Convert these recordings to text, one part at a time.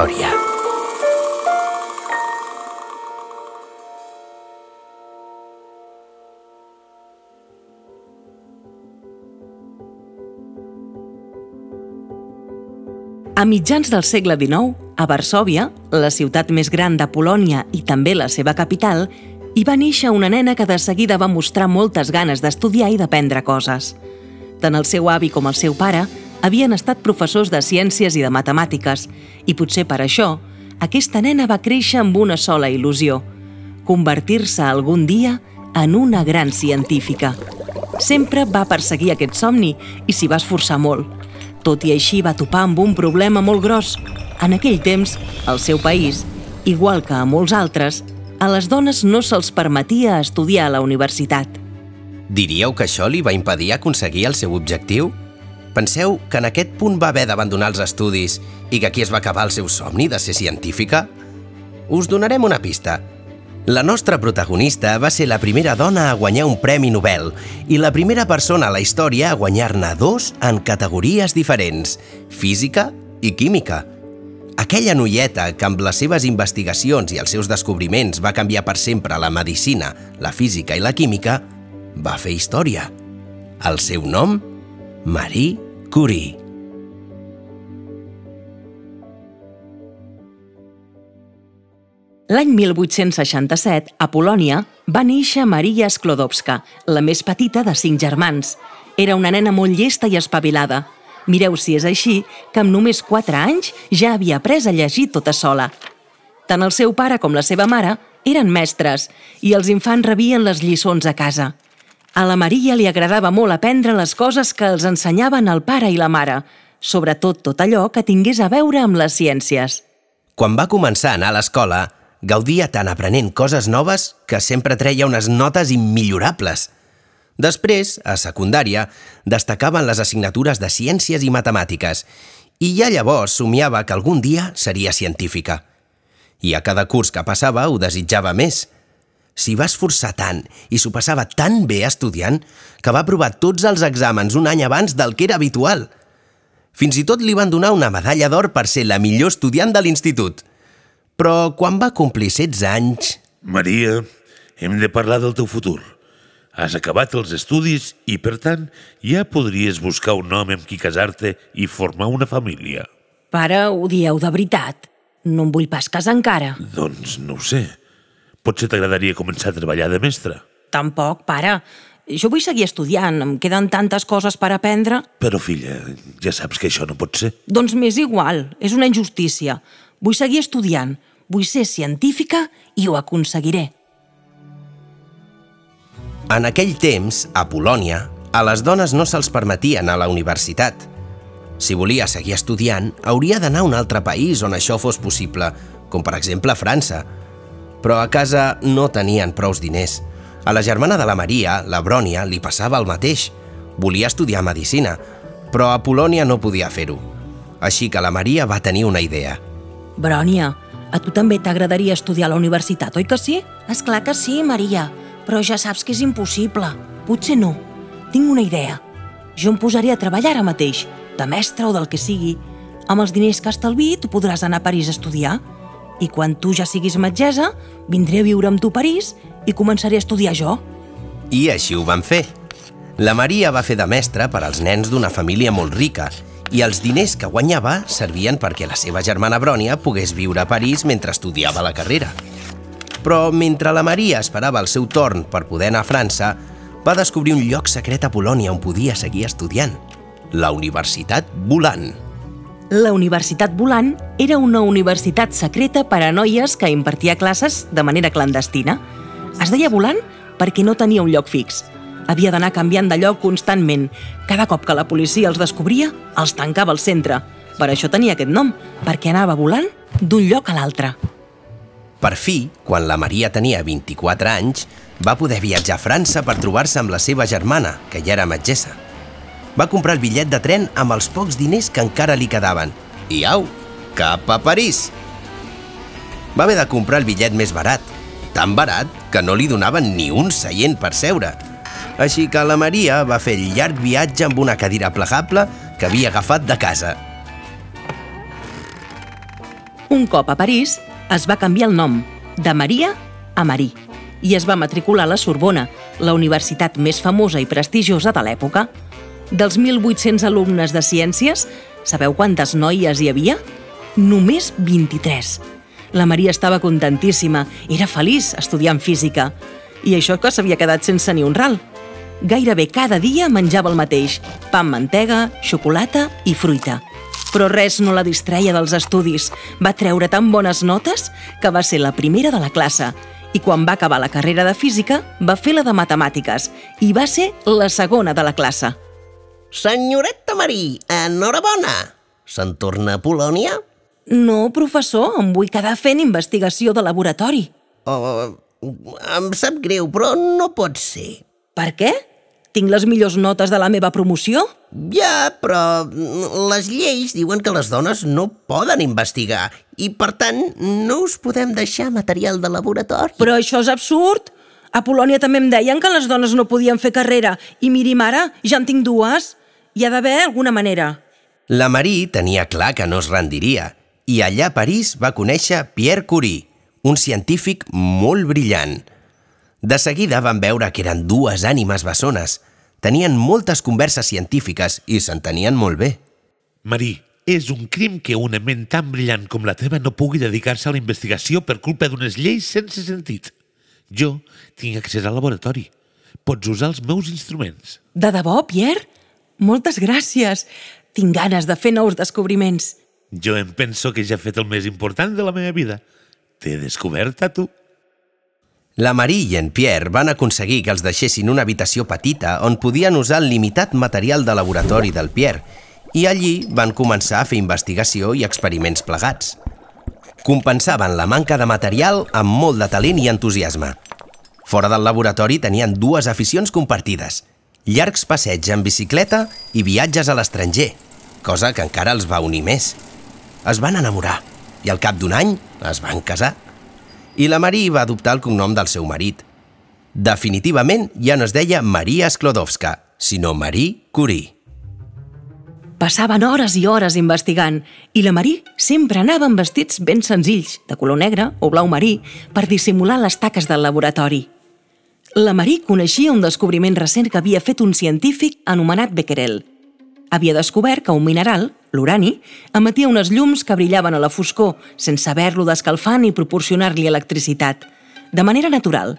Història. A mitjans del segle XIX, a Varsòvia, la ciutat més gran de Polònia i també la seva capital, hi va néixer una nena que de seguida va mostrar moltes ganes d'estudiar i d'aprendre coses. Tant el seu avi com el seu pare havien estat professors de ciències i de matemàtiques, i potser per això, aquesta nena va créixer amb una sola il·lusió, convertir-se algun dia en una gran científica. Sempre va perseguir aquest somni i s'hi va esforçar molt, tot i així va topar amb un problema molt gros. En aquell temps, al seu país, igual que a molts altres, a les dones no se'ls permetia estudiar a la universitat. Diríeu que això li va impedir aconseguir el seu objectiu? Penseu que en aquest punt va haver d'abandonar els estudis i que aquí es va acabar el seu somni de ser científica? Us donarem una pista. La nostra protagonista va ser la primera dona a guanyar un Premi Nobel i la primera persona a la història a guanyar-ne dos en categories diferents, física i química. Aquella noieta que amb les seves investigacions i els seus descobriments va canviar per sempre la medicina, la física i la química, va fer història. El seu nom? Marie Curie. L'any 1867, a Polònia, va néixer Maria Sklodowska, la més petita de cinc germans. Era una nena molt llesta i espavilada. Mireu si és així, que amb només 4 anys ja havia après a llegir tota sola. Tant el seu pare com la seva mare eren mestres i els infants rebien les lliçons a casa. A la Maria li agradava molt aprendre les coses que els ensenyaven el pare i la mare, sobretot tot allò que tingués a veure amb les ciències. Quan va començar a anar a l'escola, gaudia tant aprenent coses noves que sempre treia unes notes immillorables. Després, a secundària, destacaven les assignatures de ciències i matemàtiques i ja llavors somiava que algun dia seria científica. I a cada curs que passava ho desitjava més. S'hi va esforçar tant i s'ho passava tan bé estudiant que va aprovar tots els exàmens un any abans del que era habitual. Fins i tot li van donar una medalla d'or per ser la millor estudiant de l'institut – però quan va complir 16 anys... Maria, hem de parlar del teu futur. Has acabat els estudis i, per tant, ja podries buscar un home amb qui casar-te i formar una família. Pare, ho dieu de veritat? No em vull pas casar encara. Doncs no ho sé. Potser t'agradaria començar a treballar de mestre. Tampoc, pare. Jo vull seguir estudiant, em queden tantes coses per aprendre. Però, filla, ja saps que això no pot ser. Doncs m'és igual, és una injustícia. Vull seguir estudiant, Vull ser científica i ho aconseguiré. En aquell temps, a Polònia, a les dones no se'ls permetien a la universitat. Si volia seguir estudiant, hauria d'anar a un altre país on això fos possible, com per exemple França. Però a casa no tenien prous diners. A la germana de la Maria, la Brònia, li passava el mateix. Volia estudiar Medicina, però a Polònia no podia fer-ho. Així que la Maria va tenir una idea. Brònia, a tu també t'agradaria estudiar a la universitat, oi que sí? És clar que sí, Maria, però ja saps que és impossible. Potser no. Tinc una idea. Jo em posaré a treballar ara mateix, de mestre o del que sigui. Amb els diners que estalvi, tu podràs anar a París a estudiar. I quan tu ja siguis metgessa, vindré a viure amb tu a París i començaré a estudiar jo. I així ho van fer. La Maria va fer de mestra per als nens d'una família molt rica i els diners que guanyava servien perquè la seva germana Brònia pogués viure a París mentre estudiava la carrera. Però mentre la Maria esperava el seu torn per poder anar a França, va descobrir un lloc secret a Polònia on podia seguir estudiant, la Universitat Volant. La Universitat Volant era una universitat secreta per a noies que impartia classes de manera clandestina. Es deia Volant perquè no tenia un lloc fix, havia d'anar canviant de lloc constantment. Cada cop que la policia els descobria, els tancava al centre. Per això tenia aquest nom, perquè anava volant d'un lloc a l'altre. Per fi, quan la Maria tenia 24 anys, va poder viatjar a França per trobar-se amb la seva germana, que ja era metgessa. Va comprar el bitllet de tren amb els pocs diners que encara li quedaven. I au, cap a París! Va haver de comprar el bitllet més barat, tan barat que no li donaven ni un seient per seure – així que la Maria va fer el llarg viatge amb una cadira plegable que havia agafat de casa. Un cop a París, es va canviar el nom de Maria a Marí i es va matricular a la Sorbona, la universitat més famosa i prestigiosa de l'època. Dels 1.800 alumnes de ciències, sabeu quantes noies hi havia? Només 23. La Maria estava contentíssima, era feliç estudiant física. I això que s'havia quedat sense ni un ral. Gairebé cada dia menjava el mateix, pa amb mantega, xocolata i fruita. Però res no la distreia dels estudis. Va treure tan bones notes que va ser la primera de la classe i quan va acabar la carrera de física va fer la de matemàtiques i va ser la segona de la classe. Senyoreta Marí, enhorabona! Se'n torna a Polònia? No, professor, em vull quedar fent investigació de laboratori. Oh, em sap greu, però no pot ser. Per què? Tinc les millors notes de la meva promoció? Ja, però les lleis diuen que les dones no poden investigar i, per tant, no us podem deixar material de laboratori. Però això és absurd! A Polònia també em deien que les dones no podien fer carrera i miri'm ara, ja en tinc dues. Hi ha d'haver alguna manera. La Marie tenia clar que no es rendiria i allà a París va conèixer Pierre Curie, un científic molt brillant. De seguida van veure que eren dues ànimes bessones. Tenien moltes converses científiques i s'entenien molt bé. Marí, és un crim que una ment tan brillant com la teva no pugui dedicar-se a la investigació per culpa d'unes lleis sense sentit. Jo tinc accés al laboratori. Pots usar els meus instruments. De debò, Pierre? Moltes gràcies. Tinc ganes de fer nous descobriments. Jo em penso que ja he fet el més important de la meva vida. T'he descobert a tu. La Marie i en Pierre van aconseguir que els deixessin una habitació petita on podien usar el limitat material de laboratori del Pierre i allí van començar a fer investigació i experiments plegats. Compensaven la manca de material amb molt de talent i entusiasme. Fora del laboratori tenien dues aficions compartides, llargs passeigs en bicicleta i viatges a l'estranger, cosa que encara els va unir més. Es van enamorar i al cap d'un any es van casar i la Marie va adoptar el cognom del seu marit. Definitivament ja no es deia Maria Sklodowska, sinó Marie Curie. Passaven hores i hores investigant i la Marie sempre anava amb vestits ben senzills, de color negre o blau marí, per dissimular les taques del laboratori. La Marie coneixia un descobriment recent que havia fet un científic anomenat Becquerel. Havia descobert que un mineral, l'urani, emetia unes llums que brillaven a la foscor, sense haver-lo d'escalfar ni proporcionar-li electricitat, de manera natural.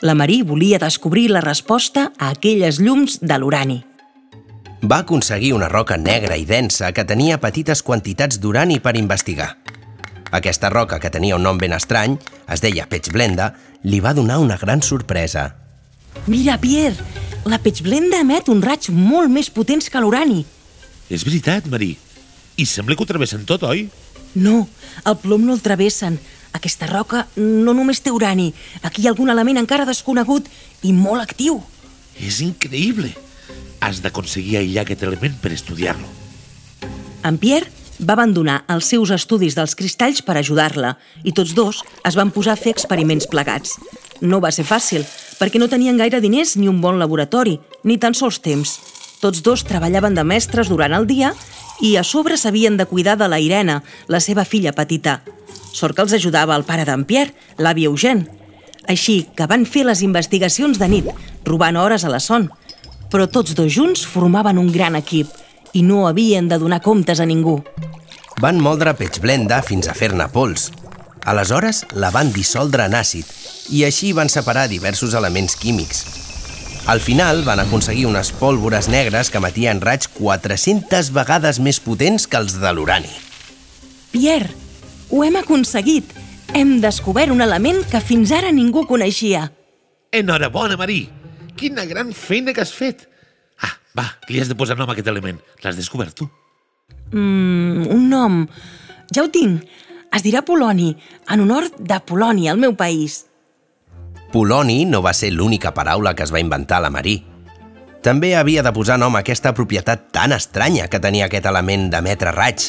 La Marie volia descobrir la resposta a aquelles llums de l'urani. Va aconseguir una roca negra i densa que tenia petites quantitats d'urani per investigar. Aquesta roca, que tenia un nom ben estrany, es deia Pech Blenda, li va donar una gran sorpresa. Mira, Pierre, la petxblenda emet un raig molt més potents que l'urani. És veritat, Marí. I sembla que ho travessen tot, oi? No, el plom no el travessen. Aquesta roca no només té urani. Aquí hi ha algun element encara desconegut i molt actiu. És increïble. Has d'aconseguir aïllar aquest element per estudiar-lo. En Pierre va abandonar els seus estudis dels cristalls per ajudar-la i tots dos es van posar a fer experiments plegats. No va ser fàcil, perquè no tenien gaire diners ni un bon laboratori, ni tan sols temps. Tots dos treballaven de mestres durant el dia i a sobre s'havien de cuidar de la Irene, la seva filla petita. Sort que els ajudava el pare d'en Pierre, l'avi Eugène. Així que van fer les investigacions de nit, robant hores a la son. Però tots dos junts formaven un gran equip i no havien de donar comptes a ningú. Van moldre peix blenda fins a fer-ne pols. Aleshores la van dissoldre en àcid i així van separar diversos elements químics. Al final van aconseguir unes pólvores negres que emetien raigs 400 vegades més potents que els de l'urani. Pierre, ho hem aconseguit. Hem descobert un element que fins ara ningú coneixia. Enhorabona, Marí! Quina gran feina que has fet! Ah, va, li has de posar nom a aquest element. L'has descobert tu. Mm, un nom... Ja ho tinc. Es dirà Poloni, en honor de Polònia, el meu país. Poloni no va ser l'única paraula que es va inventar la Marí. També havia de posar nom a aquesta propietat tan estranya que tenia aquest element d'emetre raig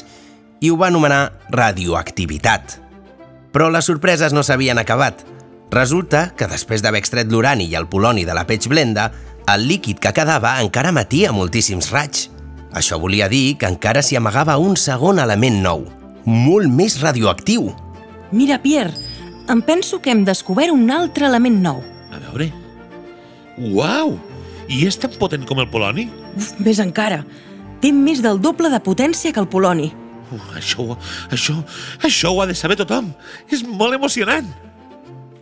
i ho va anomenar radioactivitat. Però les sorpreses no s'havien acabat. Resulta que després d'haver extret l'urani i el poloni de la peix blenda, el líquid que quedava encara emetia moltíssims raigs. Això volia dir que encara s'hi amagava un segon element nou, molt més radioactiu. Mira, Pierre, em penso que hem descobert un altre element nou. A veure... Uau! I és tan potent com el poloni? Uf, més encara. Té més del doble de potència que el poloni. Uh, això, això, això ho ha de saber tothom. És molt emocionant.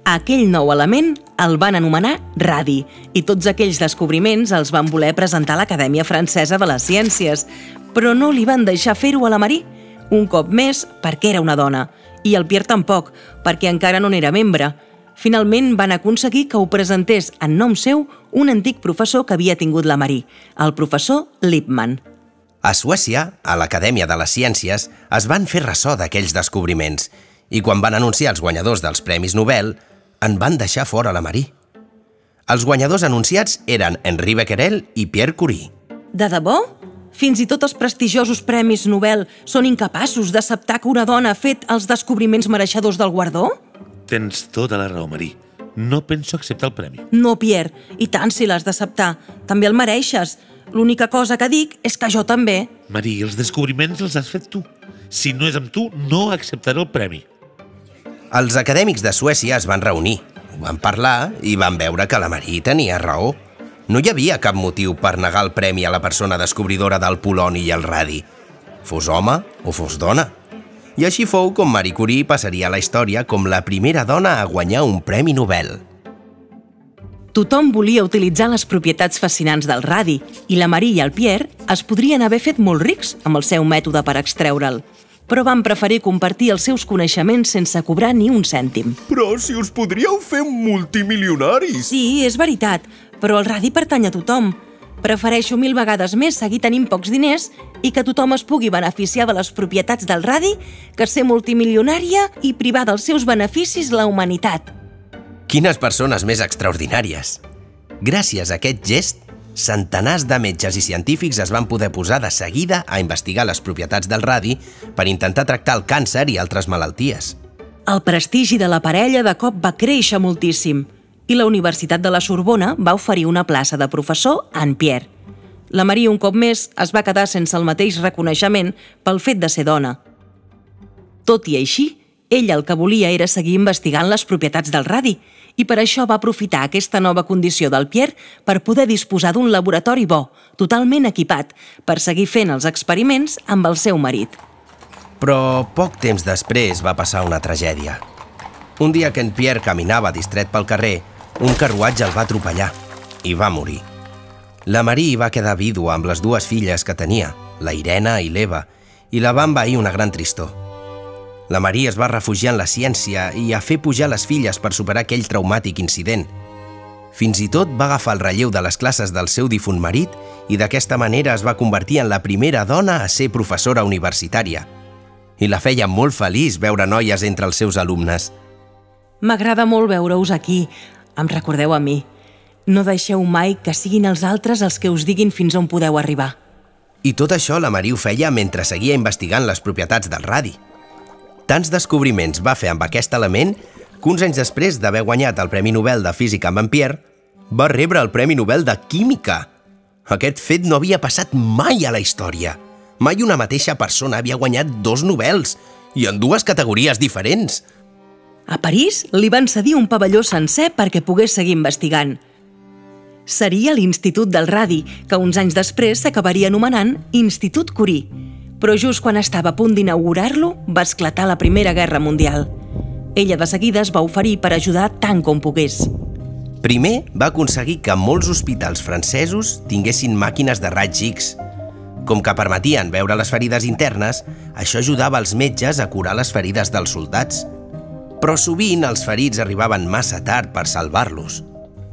Aquell nou element el van anomenar radi i tots aquells descobriments els van voler presentar a l'Acadèmia Francesa de les Ciències, però no li van deixar fer-ho a la Marie. Un cop més, perquè era una dona, i el Pierre tampoc, perquè encara no n'era membre. Finalment van aconseguir que ho presentés en nom seu un antic professor que havia tingut la Marie, el professor Lippmann. A Suècia, a l'Acadèmia de les Ciències, es van fer ressò d'aquells descobriments i quan van anunciar els guanyadors dels Premis Nobel, en van deixar fora la Marie. Els guanyadors anunciats eren Henri Becquerel i Pierre Curie. De debò? Fins i tot els prestigiosos Premis Nobel són incapaços d'acceptar que una dona ha fet els descobriments mereixedors del guardó? Tens tota la raó, Marí. No penso acceptar el premi. No, Pierre, i tant si l'has d'acceptar. També el mereixes. L'única cosa que dic és que jo també. Marí, els descobriments els has fet tu. Si no és amb tu, no acceptaré el premi. Els acadèmics de Suècia es van reunir, ho van parlar i van veure que la Marie tenia raó. No hi havia cap motiu per negar el premi a la persona descobridora del poloni i el radi, fos home o fos dona. I així fou com Marie Curie passaria a la història com la primera dona a guanyar un Premi Nobel. Tothom volia utilitzar les propietats fascinants del radi i la Marie i el Pierre es podrien haver fet molt rics amb el seu mètode per extreure'l, però van preferir compartir els seus coneixements sense cobrar ni un cèntim. Però si us podríeu fer multimilionaris! Sí, és veritat, però el radi pertany a tothom. Prefereixo mil vegades més seguir tenint pocs diners i que tothom es pugui beneficiar de les propietats del radi que ser multimilionària i privar dels seus beneficis la humanitat. Quines persones més extraordinàries! Gràcies a aquest gest, centenars de metges i científics es van poder posar de seguida a investigar les propietats del radi per intentar tractar el càncer i altres malalties. El prestigi de la parella de cop va créixer moltíssim i la Universitat de la Sorbona va oferir una plaça de professor a en Pierre. La Maria, un cop més, es va quedar sense el mateix reconeixement pel fet de ser dona. Tot i així, ella el que volia era seguir investigant les propietats del radi i per això va aprofitar aquesta nova condició del Pierre per poder disposar d'un laboratori bo, totalment equipat, per seguir fent els experiments amb el seu marit. Però poc temps després va passar una tragèdia. Un dia que en Pierre caminava distret pel carrer, un carruatge el va atropellar i va morir. La Marie va quedar vídua amb les dues filles que tenia, la Irena i l'Eva, i la va envair una gran tristor. La Maria es va refugiar en la ciència i a fer pujar les filles per superar aquell traumàtic incident. Fins i tot va agafar el relleu de les classes del seu difunt marit i d'aquesta manera es va convertir en la primera dona a ser professora universitària. I la feia molt feliç veure noies entre els seus alumnes. M'agrada molt veure-us aquí. Em recordeu a mi. No deixeu mai que siguin els altres els que us diguin fins on podeu arribar. I tot això la Maria ho feia mentre seguia investigant les propietats del radi. Tants descobriments va fer amb aquest element que uns anys després d'haver guanyat el Premi Nobel de Física amb en Pierre, va rebre el Premi Nobel de Química. Aquest fet no havia passat mai a la història. Mai una mateixa persona havia guanyat dos Nobels, i en dues categories diferents. A París li van cedir un pavelló sencer perquè pogués seguir investigant. Seria l'Institut del Radi, que uns anys després s'acabaria anomenant Institut Curie. Però just quan estava a punt d'inaugurar-lo, va esclatar la Primera Guerra Mundial. Ella de seguida es va oferir per ajudar tant com pogués. Primer, va aconseguir que molts hospitals francesos tinguessin màquines de raig X. Com que permetien veure les ferides internes, això ajudava els metges a curar les ferides dels soldats. Però sovint els ferits arribaven massa tard per salvar-los.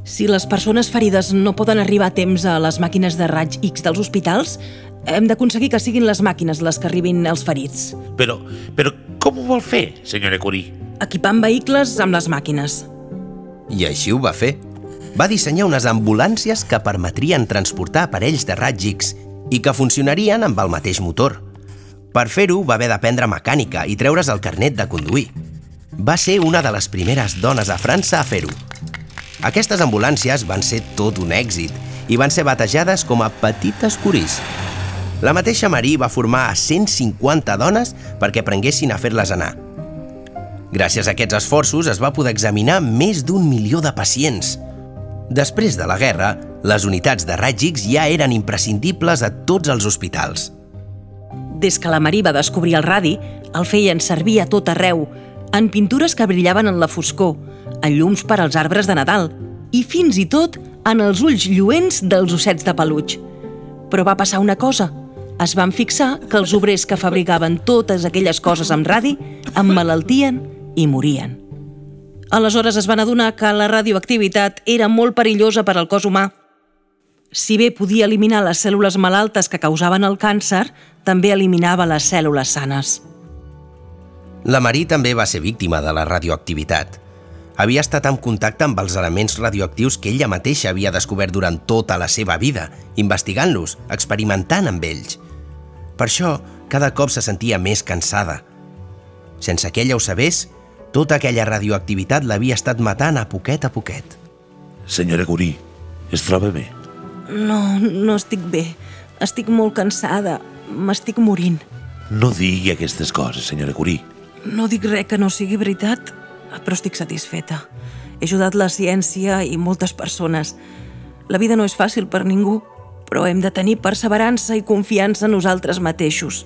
Si les persones ferides no poden arribar a temps a les màquines de raig X dels hospitals, hem d'aconseguir que siguin les màquines les que arribin als ferits. Però, però com ho vol fer, senyora Curie? Equipant vehicles amb les màquines. I així ho va fer. Va dissenyar unes ambulàncies que permetrien transportar aparells de X i que funcionarien amb el mateix motor. Per fer-ho va haver d'aprendre mecànica i treure's el carnet de conduir. Va ser una de les primeres dones a França a fer-ho. Aquestes ambulàncies van ser tot un èxit i van ser batejades com a petites curis. La mateixa Marie va formar a 150 dones perquè aprenguessin a fer-les anar. Gràcies a aquests esforços es va poder examinar més d'un milió de pacients. Després de la guerra, les unitats de X ja eren imprescindibles a tots els hospitals. Des que la Marí va descobrir el radi, el feien servir a tot arreu, en pintures que brillaven en la foscor, en llums per als arbres de Nadal i fins i tot en els ulls lluents dels ossets de peluig. Però va passar una cosa. Es van fixar que els obrers que fabricaven totes aquelles coses amb radi emmalaltien i morien. Aleshores es van adonar que la radioactivitat era molt perillosa per al cos humà. Si bé podia eliminar les cèl·lules malaltes que causaven el càncer, també eliminava les cèl·lules sanes. La Marie també va ser víctima de la radioactivitat. Havia estat en contacte amb els elements radioactius que ella mateixa havia descobert durant tota la seva vida, investigant-los, experimentant amb ells. Per això, cada cop se sentia més cansada. Sense que ella ho sabés, tota aquella radioactivitat l'havia estat matant a poquet a poquet. Senyora Curí, es troba bé? No, no estic bé. Estic molt cansada. M'estic morint. No digui aquestes coses, senyora Curí. No dic res que no sigui veritat, però estic satisfeta. He ajudat la ciència i moltes persones. La vida no és fàcil per ningú, però hem de tenir perseverança i confiança en nosaltres mateixos.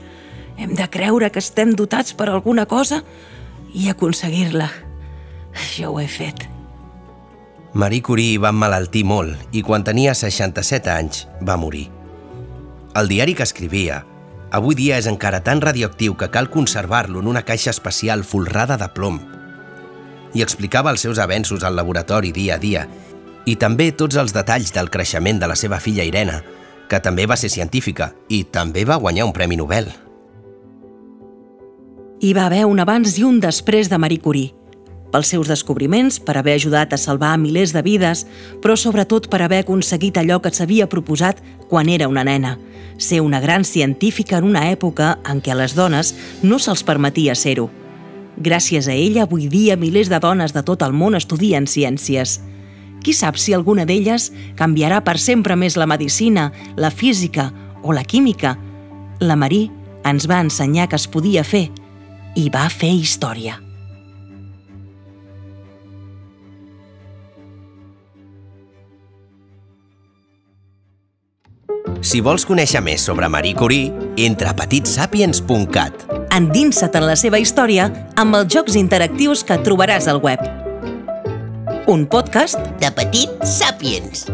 Hem de creure que estem dotats per alguna cosa i aconseguir-la. Jo ho he fet. Marie Curie va emmalaltir molt i quan tenia 67 anys va morir. El diari que escrivia avui dia és encara tan radioactiu que cal conservar-lo en una caixa especial folrada de plom. I explicava els seus avenços al laboratori dia a dia i també tots els detalls del creixement de la seva filla Irene, que també va ser científica i també va guanyar un Premi Nobel. Hi va haver un abans i un després de Marie Curie pels seus descobriments, per haver ajudat a salvar milers de vides, però sobretot per haver aconseguit allò que s'havia proposat quan era una nena, ser una gran científica en una època en què a les dones no se'ls permetia ser-ho. Gràcies a ella, avui dia milers de dones de tot el món estudien ciències. Qui sap si alguna d'elles canviarà per sempre més la medicina, la física o la química? La Marí ens va ensenyar que es podia fer i va fer història. Si vols conèixer més sobre Marie Curie, entra a petitsapiens.cat. Endinsa't en la seva història amb els jocs interactius que trobaràs al web. Un podcast De petit Sapiens.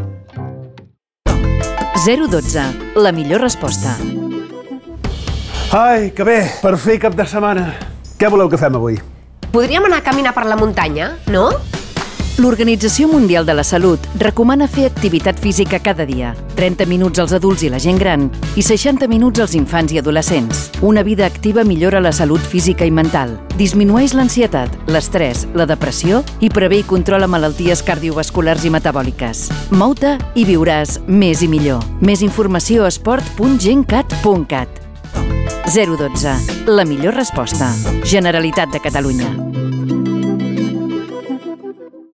012. La millor resposta. Ai, que bé, per fer cap de setmana. Què voleu que fem avui? Podríem anar a caminar per la muntanya, no? L'Organització Mundial de la Salut recomana fer activitat física cada dia, 30 minuts als adults i la gent gran i 60 minuts als infants i adolescents. Una vida activa millora la salut física i mental, disminueix l'ansietat, l'estrès, la depressió i prevé i controla malalties cardiovasculars i metabòliques. Mou-te i viuràs més i millor. Més informació a esport.gencat.cat 012. La millor resposta. Generalitat de Catalunya.